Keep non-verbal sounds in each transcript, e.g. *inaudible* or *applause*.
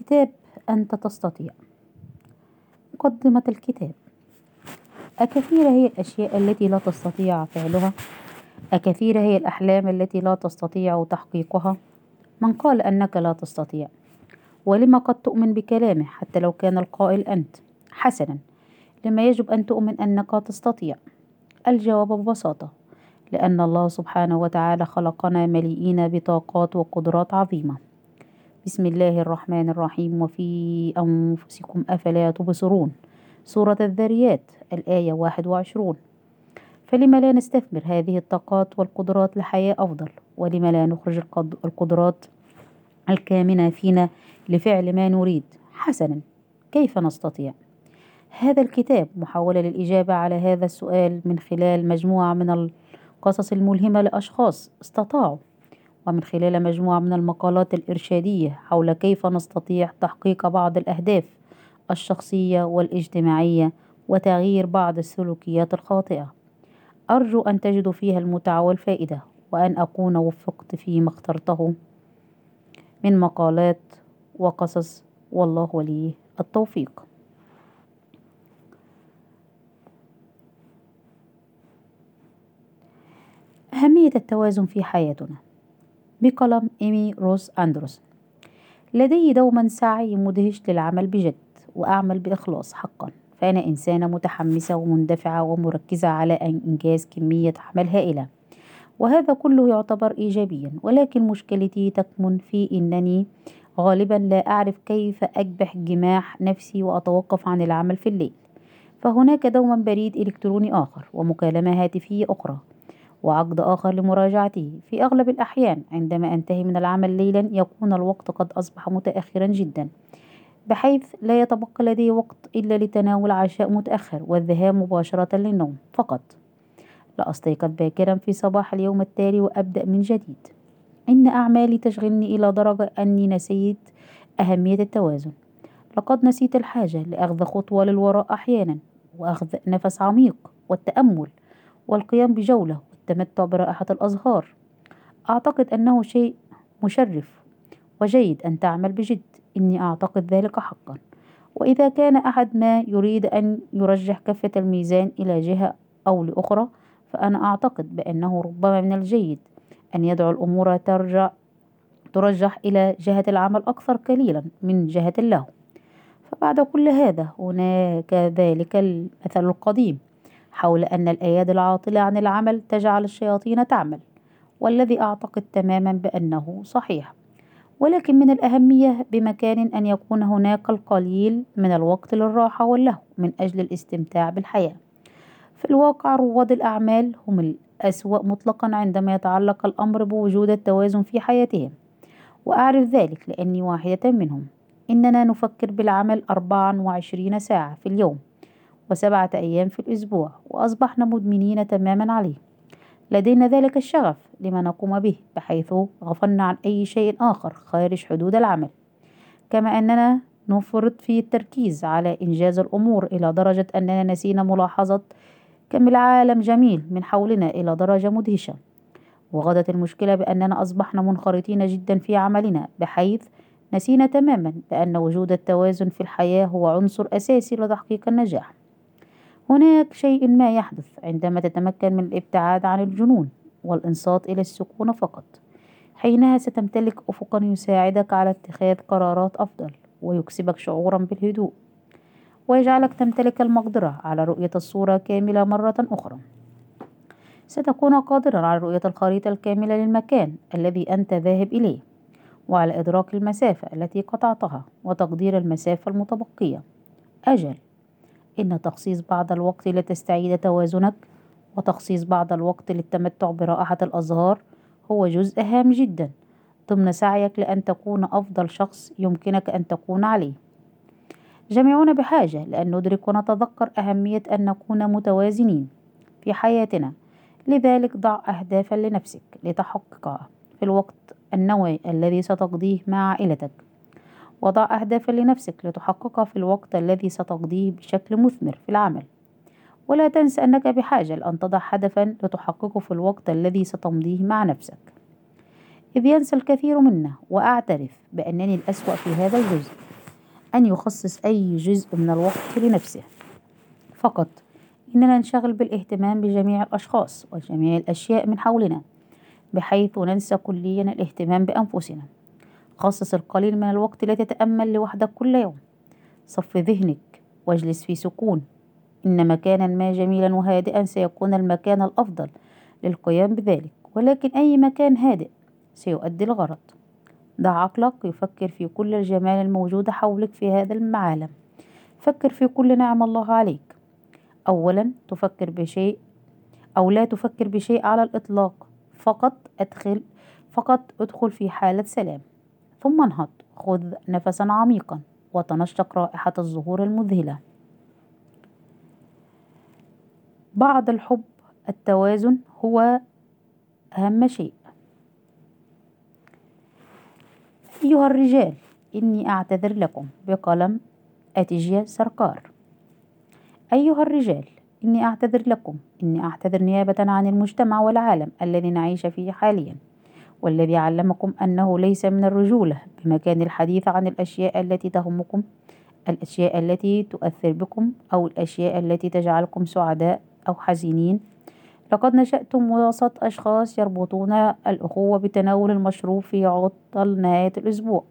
كتاب أنت تستطيع. مقدمة الكتاب. أكثيرة هي الأشياء التي لا تستطيع فعلها. أكثيرة هي الأحلام التي لا تستطيع تحقيقها. من قال أنك لا تستطيع. ولم قد تؤمن بكلامه حتى لو كان القائل أنت. حسنا. لما يجب أن تؤمن أنك تستطيع. الجواب ببساطة. لأن الله سبحانه وتعالى خلقنا مليئين بطاقات وقدرات عظيمة. بسم الله الرحمن الرحيم وفي أنفسكم أفلا تبصرون. سورة الذريات الآية 21 فلم لا نستثمر هذه الطاقات والقدرات لحياة أفضل. ولم لا نخرج القدرات الكامنة فينا لفعل ما نريد. حسنا كيف نستطيع؟ هذا الكتاب محاولة للإجابة على هذا السؤال من خلال مجموعة من القصص الملهمة لأشخاص استطاعوا ومن خلال مجموعة من المقالات الإرشادية حول كيف نستطيع تحقيق بعض الأهداف الشخصية والاجتماعية وتغيير بعض السلوكيات الخاطئة. أرجو أن تجدوا فيها المتعة والفائدة وأن أكون وفقت فيما اخترته. من مقالات وقصص والله ولي التوفيق. أهمية التوازن في حياتنا. بقلم إيمي روس أندروس. لدي دوما سعي مدهش للعمل بجد وأعمل بإخلاص حقا. فأنا إنسانة متحمسة ومندفعة ومركزة على إنجاز كمية عمل هائلة. وهذا كله يعتبر إيجابيا ولكن مشكلتي تكمن في أنني غالبا لا أعرف كيف أكبح جماح نفسي وأتوقف عن العمل في الليل. فهناك دوما بريد إلكتروني آخر ومكالمة هاتفية أخرى. وعقد آخر لمراجعته. في أغلب الأحيان عندما أنتهي من العمل ليلا يكون الوقت قد أصبح متأخرا جدا بحيث لا يتبقى لدي وقت إلا لتناول عشاء متأخر والذهاب مباشرة للنوم فقط. لا أستيقظ باكرا في صباح اليوم التالي وأبدأ من جديد. إن أعمالي تشغلني إلى درجة أني نسيت أهمية التوازن. لقد نسيت الحاجة لأخذ خطوة للوراء أحيانا وأخذ نفس عميق والتأمل والقيام بجولة والتمتع برائحة الأزهار. أعتقد أنه شيء مشرف وجيد أن تعمل بجد. إني أعتقد ذلك حقا. وإذا كان أحد ما يريد أن يرجح كفة الميزان إلى جهة أو لأخرى فأنا أعتقد بأنه ربما من الجيد أن يدعو الأمور ترجع ترجح إلى جهة العمل أكثر قليلا من جهة اللهو فبعد كل هذا هناك ذلك المثل القديم. حول أن الأيادي العاطلة عن العمل تجعل الشياطين تعمل والذي أعتقد تماما بأنه صحيح. ولكن من الأهمية بمكان أن يكون هناك القليل من الوقت للراحة واللهو من أجل الاستمتاع بالحياة. في الواقع رواد الأعمال هم الأسوأ مطلقا عندما يتعلق الأمر بوجود التوازن في حياتهم. وأعرف ذلك لأني واحدة منهم. إننا نفكر بالعمل 24 ساعة في اليوم. وسبعة أيام في الأسبوع وأصبحنا مدمنين تماما عليه. لدينا ذلك الشغف لما نقوم به بحيث غفلنا عن أي شيء آخر خارج حدود العمل. كما أننا نفرط في التركيز على إنجاز الأمور إلى درجة أننا نسينا ملاحظة كم العالم جميل من حولنا إلى درجة مدهشة. وغدت المشكلة بأننا أصبحنا منخرطين جدا في عملنا بحيث نسينا تماما بأن وجود التوازن في الحياة هو عنصر أساسي لتحقيق النجاح. هناك شيء ما يحدث عندما تتمكن من الابتعاد عن الجنون والإنصات إلى السكون فقط. حينها ستمتلك أفقا يساعدك على اتخاذ قرارات أفضل ويكسبك شعورا بالهدوء. ويجعلك تمتلك المقدرة على رؤية الصورة كاملة مرة أخرى. ستكون قادرا على رؤية الخريطة الكاملة للمكان الذي أنت ذاهب إليه وعلى إدراك المسافة التي قطعتها وتقدير المسافة المتبقية. أجل. إن تخصيص بعض الوقت لتستعيد توازنك وتخصيص بعض الوقت للتمتع برائحة الأزهار هو جزء هام جدا ضمن سعيك لأن تكون أفضل شخص يمكنك أن تكون عليه. جميعنا بحاجة لأن ندرك ونتذكر أهمية أن نكون متوازنين في حياتنا. لذلك ضع أهدافا لنفسك لتحققها في الوقت النوعي الذي ستقضيه مع عائلتك. وضع أهدافا لنفسك لتحققها في الوقت الذي ستقضيه بشكل مثمر في العمل. ولا تنس أنك بحاجة لأن تضع هدفا لتحققه في الوقت الذي ستمضيه مع نفسك. إذ ينسى الكثير منا وأعترف بأنني الأسوأ في هذا الجزء. أن يخصص أي جزء من الوقت لنفسه. فقط إننا ننشغل بالاهتمام بجميع الأشخاص وجميع الأشياء من حولنا بحيث ننسى كليا الاهتمام بأنفسنا. خصص القليل من الوقت لتتأمل لوحدك كل يوم. صف ذهنك واجلس في سكون. إن مكانا ما جميلا وهادئا سيكون المكان الأفضل للقيام بذلك ولكن أي مكان هادئ سيؤدي الغرض. دع عقلك يفكر في كل الجمال الموجود حولك في هذا العالم فكر في كل نعم الله عليك. أولا تفكر بشيء أو لا تفكر بشيء على الإطلاق. فقط أدخل فقط أدخل في حالة سلام. ثم انهض. خذ نفسا عميقا وتنشق رائحة الزهور المذهلة. بعد الحب التوازن هو أهم شيء. أيها الرجال إني أعتذر لكم بقلم أتيجيا سركار أيها الرجال إني أعتذر لكم إني أعتذر نيابة عن المجتمع والعالم الذي نعيش فيه حاليا. والذي علمكم أنه ليس من الرجولة بمكان الحديث عن الأشياء التي تهمكم الأشياء التي تؤثر بكم أو الأشياء التي تجعلكم سعداء أو حزينين. لقد نشأتم وسط أشخاص يربطون الأخوة بتناول المشروب في عطل نهاية الأسبوع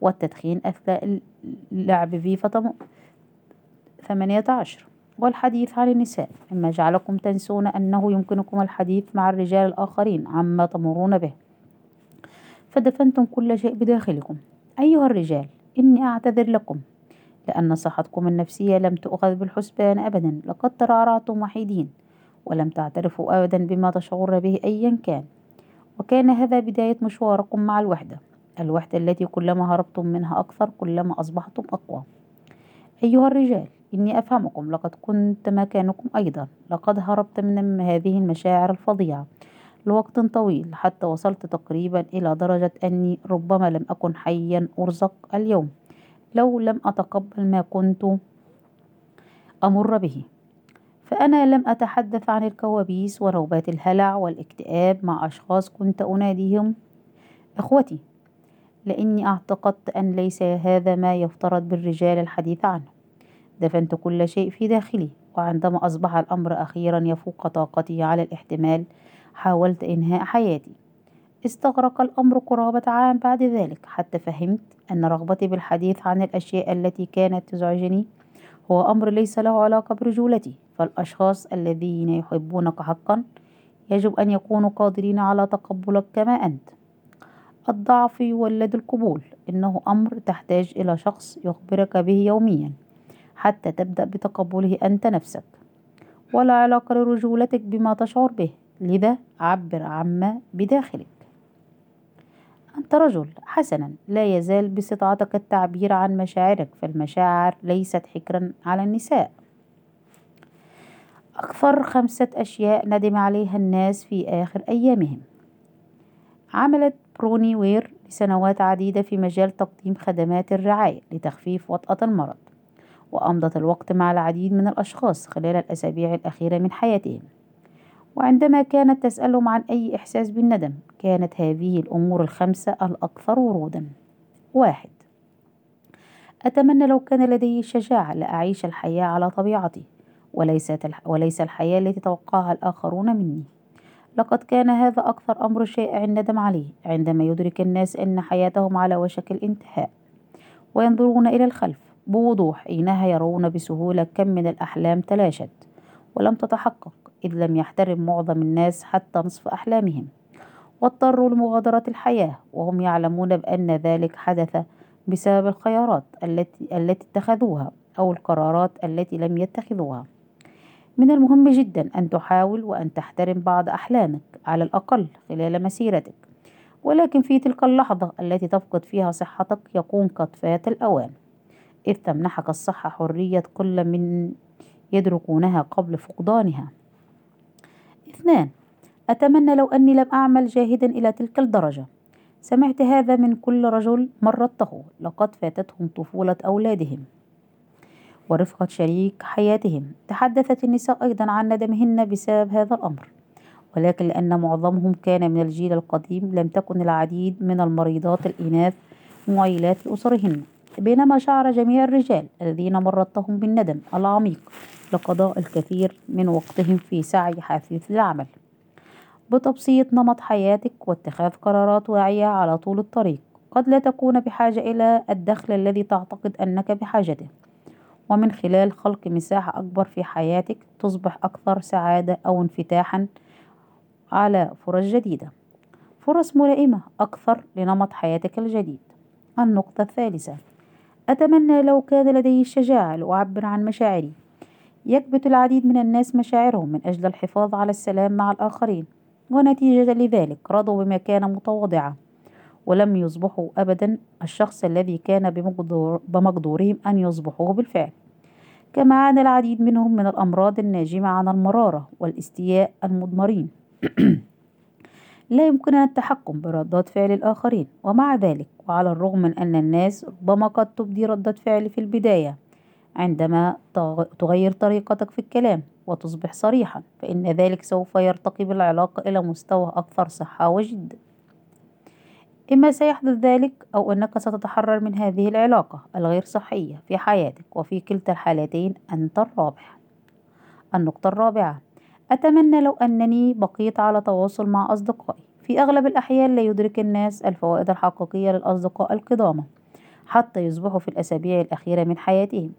والتدخين أثناء اللعب فيفا ثمانية عشر. والحديث عن النساء مما جعلكم تنسون أنه يمكنكم الحديث مع الرجال الآخرين عما تمرون به. فدفنتم كل شيء بداخلكم. أيها الرجال إني أعتذر لكم لأن صحتكم النفسية لم تؤخذ بالحسبان أبدا لقد ترعرعتم وحيدين ولم تعترفوا أبدا بما تشعرون به أيا كان. وكان هذا بداية مشواركم مع الوحدة الوحدة التي كلما هربتم منها أكثر كلما أصبحتم أقوى. أيها الرجال إني أفهمكم لقد كنت مكانكم أيضا لقد هربت من هذه المشاعر الفظيعة. لوقت طويل حتى وصلت تقريبا إلى درجة أني ربما لم أكن حيا أرزق اليوم لو لم أتقبل ما كنت أمر به. فأنا لم أتحدث عن الكوابيس ونوبات الهلع والاكتئاب مع أشخاص كنت أناديهم إخوتي لأني أعتقدت أن ليس هذا ما يفترض بالرجال الحديث عنه. دفنت كل شيء في داخلي وعندما أصبح الأمر أخيرا يفوق طاقتي على الاحتمال حاولت إنهاء حياتي. استغرق الأمر قرابة عام بعد ذلك حتى فهمت أن رغبتي بالحديث عن الأشياء التي كانت تزعجني هو أمر ليس له علاقة برجولتي فالأشخاص الذين يحبونك حقا يجب أن يكونوا قادرين على تقبلك كما أنت. الضعف يولد القبول إنه أمر تحتاج إلى شخص يخبرك به يوميا حتى تبدأ بتقبله أنت نفسك. ولا علاقة لرجولتك بما تشعر به. لذا عبر عما بداخلك. أنت رجل حسنا لا يزال باستطاعتك التعبير عن مشاعرك فالمشاعر ليست حكرا على النساء. أكثر خمسة أشياء ندم عليها الناس في آخر أيامهم. عملت بروني وير لسنوات عديدة في مجال تقديم خدمات الرعاية لتخفيف وطأة المرض وأمضت الوقت مع العديد من الأشخاص خلال الأسابيع الأخيرة من حياتهم. وعندما كانت تسألهم عن أي إحساس بالندم كانت هذه الأمور الخمسة الأكثر ورودا. واحد. أتمنى لو كان لدي الشجاعة لأعيش الحياة على طبيعتي وليست وليس الحياة التي توقعها الآخرون مني. لقد كان هذا أكثر أمر شائع الندم عليه عندما يدرك الناس أن حياتهم على وشك الانتهاء وينظرون إلى الخلف بوضوح حينها يرون بسهولة كم من الأحلام تلاشت ولم تتحقق. إذ لم يحترم معظم الناس حتى نصف أحلامهم واضطروا لمغادرة الحياة وهم يعلمون بأن ذلك حدث بسبب الخيارات التي التي اتخذوها أو القرارات التي لم يتخذوها. من المهم جدا أن تحاول وأن تحترم بعض أحلامك على الأقل خلال مسيرتك ولكن في تلك اللحظة التي تفقد فيها صحتك يكون قد فات الأوان. إذ تمنحك الصحة حرية كل من يدركونها قبل فقدانها. اثنان. أتمنى لو أني لم أعمل جاهدا إلى تلك الدرجة. سمعت هذا من كل رجل مرته لقد فاتتهم طفولة أولادهم. ورفقة شريك حياتهم. تحدثت النساء أيضا عن ندمهن بسبب هذا الأمر. ولكن لأن معظمهم كان من الجيل القديم لم تكن العديد من المريضات الإناث معيلات لأسرهن بينما شعر جميع الرجال الذين مرضتهم بالندم العميق. لقضاء الكثير من وقتهم في سعي حثيث العمل. بتبسيط نمط حياتك واتخاذ قرارات واعية على طول الطريق. قد لا تكون بحاجة إلى الدخل الذي تعتقد أنك بحاجته. ومن خلال خلق مساحة أكبر في حياتك تصبح أكثر سعادة أو انفتاحا على فرص جديدة. فرص ملائمة أكثر لنمط حياتك الجديد. النقطة الثالثة أتمنى لو كان لدي الشجاعة لأعبر عن مشاعري. يكبت العديد من الناس مشاعرهم من أجل الحفاظ على السلام مع الآخرين ونتيجة لذلك رضوا بمكانة متواضعة ولم يصبحوا أبدا الشخص الذي كان بمقدور بمقدورهم أن يصبحوه بالفعل. كما عانى العديد منهم من الأمراض الناجمة عن المرارة والاستياء المضمرين. *clears throat* لا يمكننا التحكم بردات فعل الآخرين ومع ذلك وعلى الرغم من أن الناس ربما قد تبدي ردة فعل في البداية عندما تغير طريقتك في الكلام وتصبح صريحا فإن ذلك سوف يرتقي بالعلاقة إلى مستوى أكثر صحة وجد. إما سيحدث ذلك أو أنك ستتحرر من هذه العلاقة الغير صحية في حياتك وفي كلتا الحالتين أنت الرابح. النقطة الرابعة أتمنى لو أنني بقيت على تواصل مع أصدقائي. في أغلب الأحيان لا يدرك الناس الفوائد الحقيقية للأصدقاء القدامى حتى يصبحوا في الأسابيع الأخيرة من حياتهم.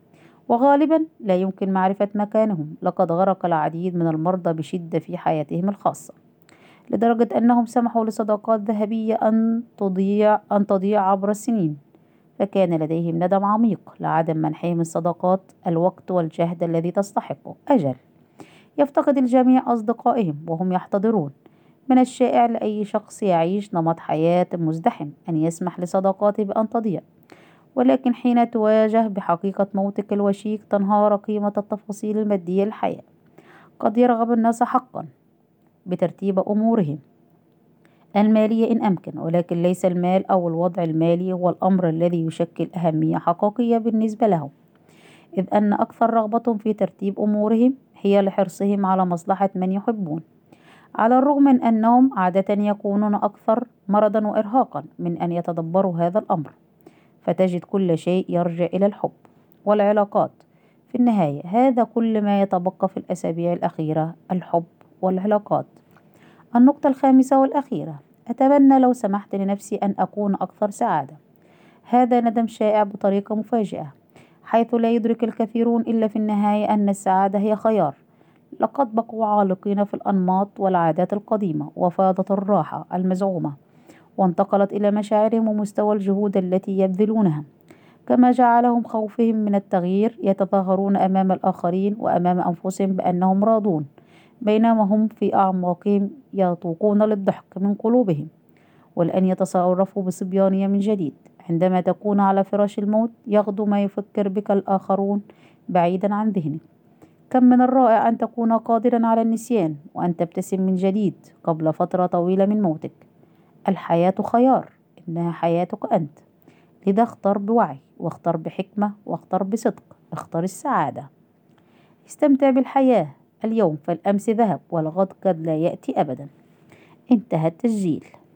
وغالبا لا يمكن معرفة مكانهم. لقد غرق العديد من المرضى بشدة في حياتهم الخاصة لدرجة أنهم سمحوا لصداقات ذهبية أن تضيع أن تضيع عبر السنين. فكان لديهم ندم عميق لعدم منحهم الصداقات الوقت والجهد الذي تستحقه. أجل يفتقد الجميع أصدقائهم وهم يحتضرون. من الشائع لأي شخص يعيش نمط حياة مزدحم أن يسمح لصداقاته بأن تضيع. ولكن حين تواجه بحقيقة موتك الوشيك تنهار قيمة التفاصيل المادية للحياة قد يرغب الناس حقا بترتيب أمورهم. المالية إن أمكن ولكن ليس المال أو الوضع المالي هو الأمر الذي يشكل أهمية حقيقية بالنسبة لهم. إذ أن أكثر رغبة في ترتيب أمورهم هي لحرصهم على مصلحة من يحبون. على الرغم من أنهم عادة يكونون أكثر مرضا وإرهاقا من أن يتدبروا هذا الأمر. فتجد كل شيء يرجع إلى الحب والعلاقات. في النهاية هذا كل ما يتبقى في الأسابيع الأخيرة الحب والعلاقات. النقطة الخامسة والأخيرة أتمنى لو سمحت لنفسي أن أكون أكثر سعادة. هذا ندم شائع بطريقة مفاجئة حيث لا يدرك الكثيرون إلا في النهاية أن السعادة هي خيار. لقد بقوا عالقين في الأنماط والعادات القديمة وفاضت الراحة المزعومة. وانتقلت إلى مشاعرهم ومستوى الجهود التي يبذلونها. كما جعلهم خوفهم من التغيير يتظاهرون أمام الآخرين وأمام أنفسهم بأنهم راضون. بينما هم في أعماقهم يطوقون للضحك من قلوبهم ولأن يتصرفوا بصبيانية من جديد. عندما تكون على فراش الموت يغدو ما يفكر بك الآخرون بعيدا عن ذهنك. كم من الرائع أن تكون قادرا على النسيان وأن تبتسم من جديد قبل فترة طويلة من موتك. الحياة خيار إنها حياتك أنت. لذا اختر بوعي واختر بحكمة واختر بصدق اختر السعادة. استمتع بالحياة. اليوم فالأمس ذهب والغد قد لا يأتي أبدا. انتهى التسجيل.